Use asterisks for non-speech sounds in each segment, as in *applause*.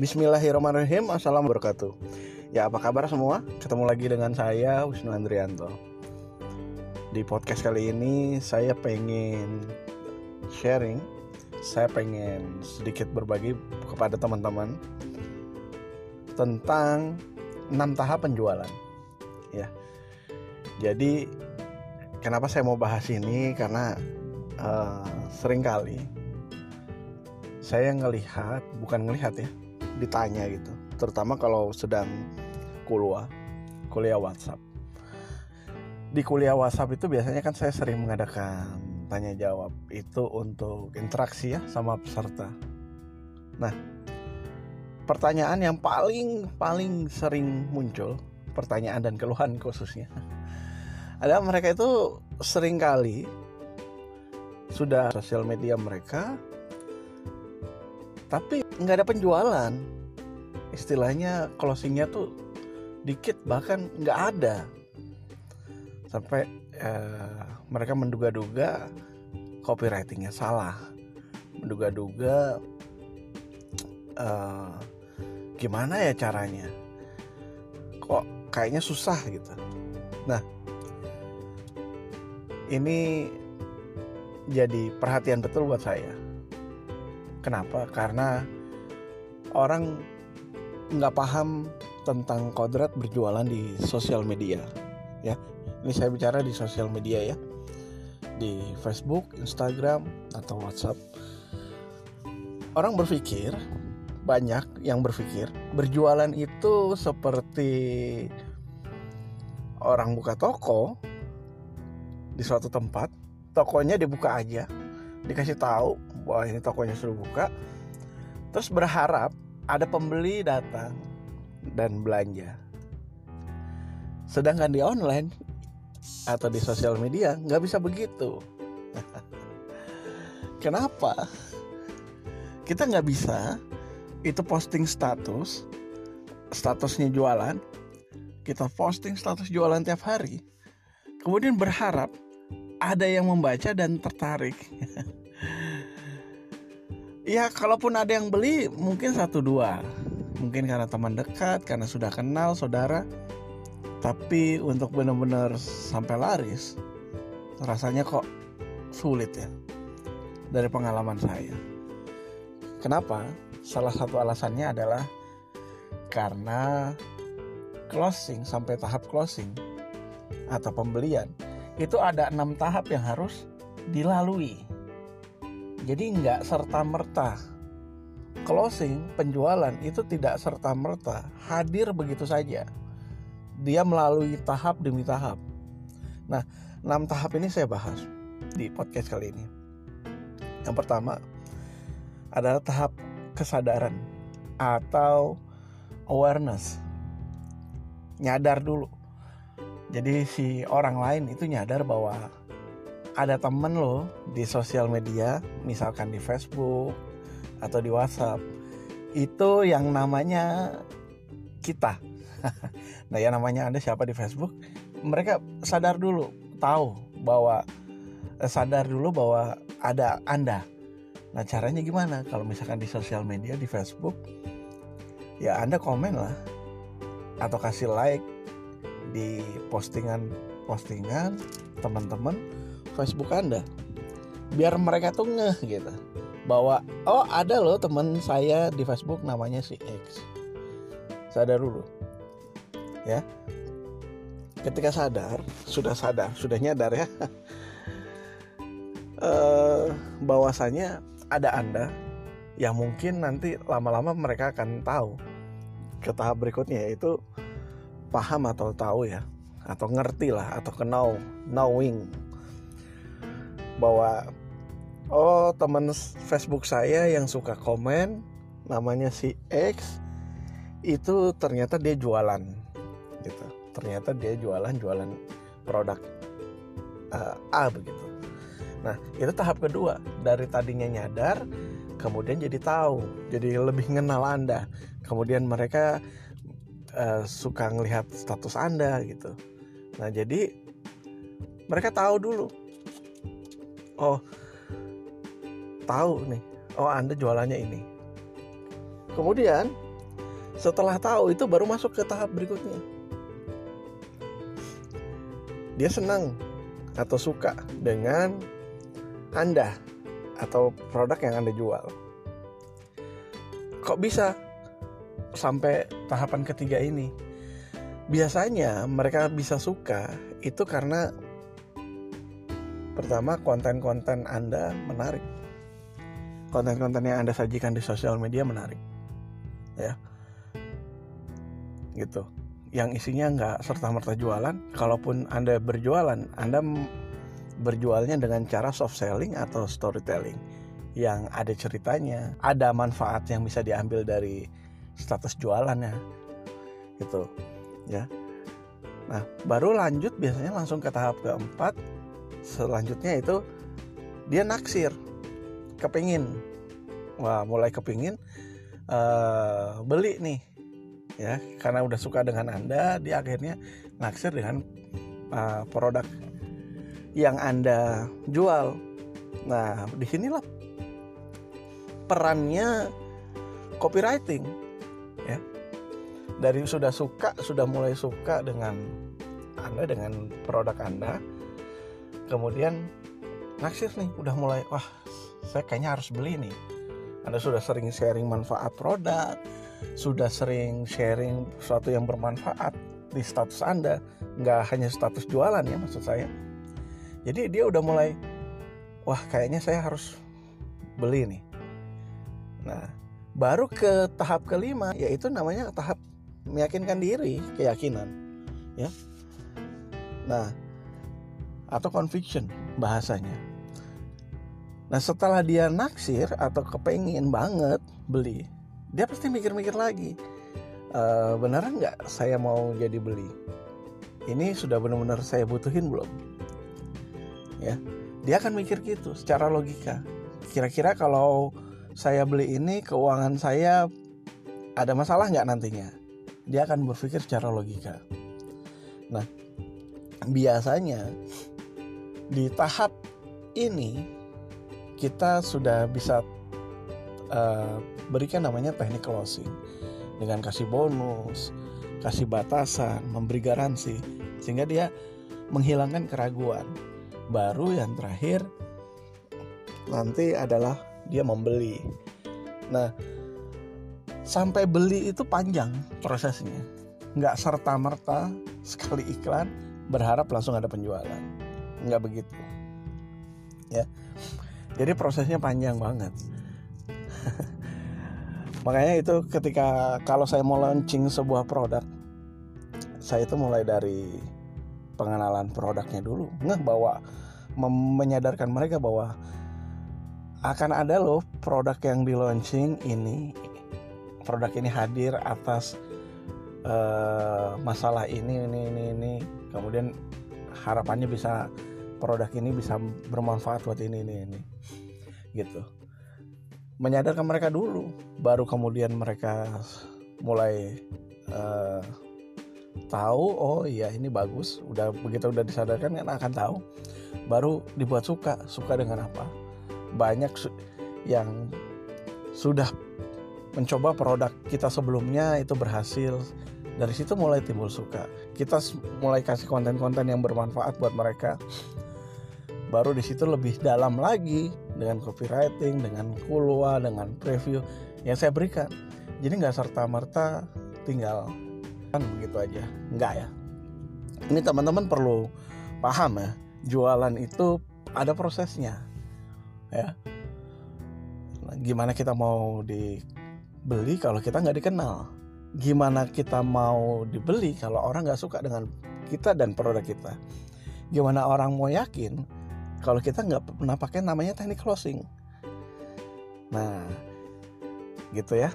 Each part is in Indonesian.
Bismillahirrahmanirrahim. Assalamualaikum wabarakatuh. Ya apa kabar semua? Ketemu lagi dengan saya Wisnu Andrianto. Di podcast kali ini Saya pengen Sharing Saya pengen sedikit berbagi Kepada teman-teman Tentang 6 tahap penjualan. Ya. Jadi Kenapa saya mau bahas ini? Karena uh, Seringkali Saya ngelihat Bukan ngelihat ya ditanya gitu. Terutama kalau sedang kuliah kuliah WhatsApp. Di kuliah WhatsApp itu biasanya kan saya sering mengadakan tanya jawab itu untuk interaksi ya sama peserta. Nah pertanyaan yang paling paling sering muncul pertanyaan dan keluhan khususnya *laughs* ada mereka itu sering kali sudah sosial media mereka tapi nggak ada penjualan. Istilahnya closingnya tuh dikit bahkan nggak ada. Sampai eh, mereka menduga-duga copywritingnya salah. Menduga-duga eh, gimana ya caranya? Kok kayaknya susah gitu. Nah ini jadi perhatian betul buat saya Kenapa? Karena orang nggak paham tentang kodrat berjualan di sosial media. Ya, ini saya bicara di sosial media ya, di Facebook, Instagram, atau WhatsApp. Orang berpikir banyak yang berpikir berjualan itu seperti orang buka toko di suatu tempat, tokonya dibuka aja, dikasih tahu bahwa ini tokonya sudah buka. Terus berharap ada pembeli datang dan belanja. Sedangkan di online atau di sosial media nggak bisa begitu. *laughs* Kenapa? Kita nggak bisa itu posting status statusnya jualan. Kita posting status jualan tiap hari. Kemudian berharap ada yang membaca dan tertarik *laughs* ya kalaupun ada yang beli mungkin satu dua. Mungkin karena teman dekat karena sudah kenal saudara. Tapi untuk benar-benar sampai laris rasanya kok sulit ya dari pengalaman saya. Kenapa? Salah satu alasannya adalah karena closing sampai tahap closing atau pembelian itu ada enam tahap yang harus dilalui jadi nggak serta merta closing penjualan itu tidak serta merta hadir begitu saja. Dia melalui tahap demi tahap. Nah, enam tahap ini saya bahas di podcast kali ini. Yang pertama adalah tahap kesadaran atau awareness. Nyadar dulu. Jadi si orang lain itu nyadar bahwa ada temen lo di sosial media, misalkan di Facebook atau di WhatsApp, itu yang namanya kita. *laughs* nah, yang namanya Anda siapa di Facebook, mereka sadar dulu, tahu bahwa eh, sadar dulu bahwa ada Anda. Nah, caranya gimana? Kalau misalkan di sosial media, di Facebook, ya Anda komen lah atau kasih like di postingan-postingan teman-teman Facebook Anda. Biar mereka tuh ngeh gitu. Bahwa oh ada loh teman saya di Facebook namanya si X. Sadar dulu. Ya. Ketika sadar sudah sadar sudah nyadar ya. *laughs* Eh, bahwasanya ada anda yang mungkin nanti lama-lama mereka akan tahu ke tahap berikutnya yaitu paham atau tahu ya atau ngerti lah atau kenal knowing bahwa oh teman Facebook saya yang suka komen namanya si X itu ternyata dia jualan gitu. Ternyata dia jualan jualan produk uh, A begitu. Nah itu tahap kedua. Dari tadinya nyadar kemudian jadi tahu jadi lebih kenal anda. Kemudian mereka uh, suka ngelihat status anda gitu. Nah jadi mereka tahu dulu oh tahu nih. Oh anda jualannya ini. Kemudian setelah tahu itu baru masuk ke tahap berikutnya. Dia senang atau suka dengan anda atau produk yang anda jual. Kok bisa sampai tahapan ketiga ini? Biasanya mereka bisa suka itu karena pertama konten-konten anda menarik. Konten-konten yang anda sajikan di sosial media menarik ya. Gitu. Yang isinya nggak serta merta jualan. Kalaupun anda berjualan anda berjualnya dengan cara soft selling atau storytelling yang ada ceritanya ada manfaat yang bisa diambil dari status jualannya. Gitu ya. Nah baru lanjut biasanya langsung ke tahap keempat selanjutnya itu dia naksir. Kepingin. Wah mulai kepingin uh, beli nih. Ya karena udah suka dengan anda dia akhirnya naksir dengan uh, produk yang anda jual. Nah di sinilah perannya copywriting ya. Dari sudah suka sudah mulai suka dengan anda dengan produk anda kemudian naksir nih udah mulai wah saya kayaknya harus beli nih anda sudah sering sharing manfaat produk sudah sering sharing sesuatu yang bermanfaat di status Anda, nggak hanya status jualan ya maksud saya. Jadi dia udah mulai, wah kayaknya saya harus beli nih. Nah, baru ke tahap kelima, yaitu namanya tahap meyakinkan diri, keyakinan, ya. Nah, atau conviction bahasanya. Nah, setelah dia naksir atau kepengen banget beli, dia pasti mikir-mikir lagi e, beneran nggak saya mau jadi beli? Ini sudah benar-benar saya butuhin belum? Ya dia akan mikir gitu secara logika. Kira-kira kalau saya beli ini keuangan saya ada masalah nggak nantinya? Dia akan berpikir secara logika. Nah biasanya di tahap ini kita sudah bisa uh, berikan namanya teknik closing dengan kasih bonus, kasih batasan, memberi garansi sehingga dia menghilangkan keraguan. Baru yang terakhir nanti adalah dia membeli. Nah, sampai beli itu panjang prosesnya. Nggak serta-merta sekali iklan berharap langsung ada penjualan. Nggak begitu. Ya. Jadi prosesnya panjang banget. *laughs* makanya itu ketika kalau saya mau launching sebuah produk saya itu mulai dari pengenalan produknya dulu nggak bawa menyadarkan mereka bahwa akan ada loh produk yang di launching ini produk ini hadir atas uh, masalah ini ini ini ini kemudian harapannya bisa produk ini bisa bermanfaat buat ini ini ini. Gitu. Menyadarkan mereka dulu baru kemudian mereka mulai uh, tahu oh iya ini bagus udah begitu udah disadarkan kan akan tahu. Baru dibuat suka suka dengan apa. Banyak yang sudah mencoba produk kita sebelumnya itu berhasil. Dari situ mulai timbul suka. Kita mulai kasih konten-konten yang bermanfaat buat mereka baru di situ lebih dalam lagi dengan copywriting, dengan kulwa, dengan preview yang saya berikan. Jadi nggak serta merta tinggal kan begitu aja, nggak ya. Ini teman-teman perlu paham ya, jualan itu ada prosesnya, ya. Gimana kita mau dibeli kalau kita nggak dikenal? Gimana kita mau dibeli kalau orang nggak suka dengan kita dan produk kita? Gimana orang mau yakin kalau kita nggak pernah pakai namanya teknik closing. Nah gitu ya.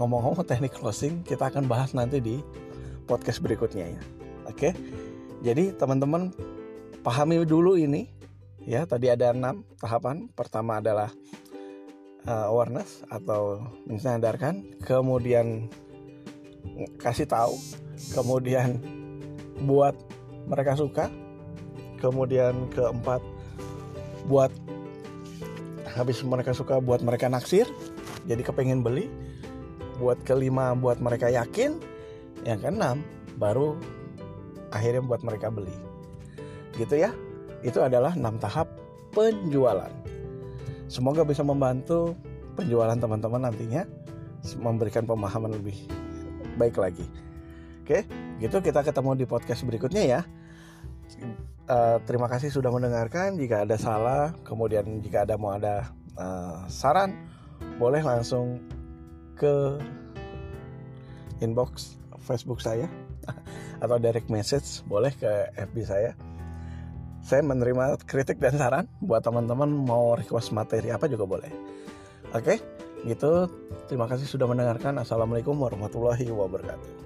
Ngomong-ngomong teknik closing kita akan bahas nanti di podcast berikutnya ya. Oke? Jadi teman-teman pahami dulu ini. Ya tadi ada enam tahapan. Pertama adalah uh, awareness atau menyadarkan. Kemudian kasih tahu. Kemudian buat mereka suka. Kemudian keempat buat habis mereka suka buat mereka naksir jadi kepengen beli. Buat kelima buat mereka yakin yang keenam baru akhirnya buat mereka beli. Gitu ya. Itu adalah enam tahap penjualan. Semoga bisa membantu penjualan teman-teman nantinya memberikan pemahaman lebih baik lagi. Oke gitu kita ketemu di podcast berikutnya ya uh, terima kasih sudah mendengarkan. Jika ada salah kemudian jika ada mau ada uh, saran boleh langsung ke inbox Facebook saya *laughs* atau direct message boleh ke FB saya. Saya menerima kritik dan saran buat teman-teman mau request materi apa juga boleh. Oke gitu. Terima kasih sudah mendengarkan. Assalamualaikum warahmatullahi wabarakatuh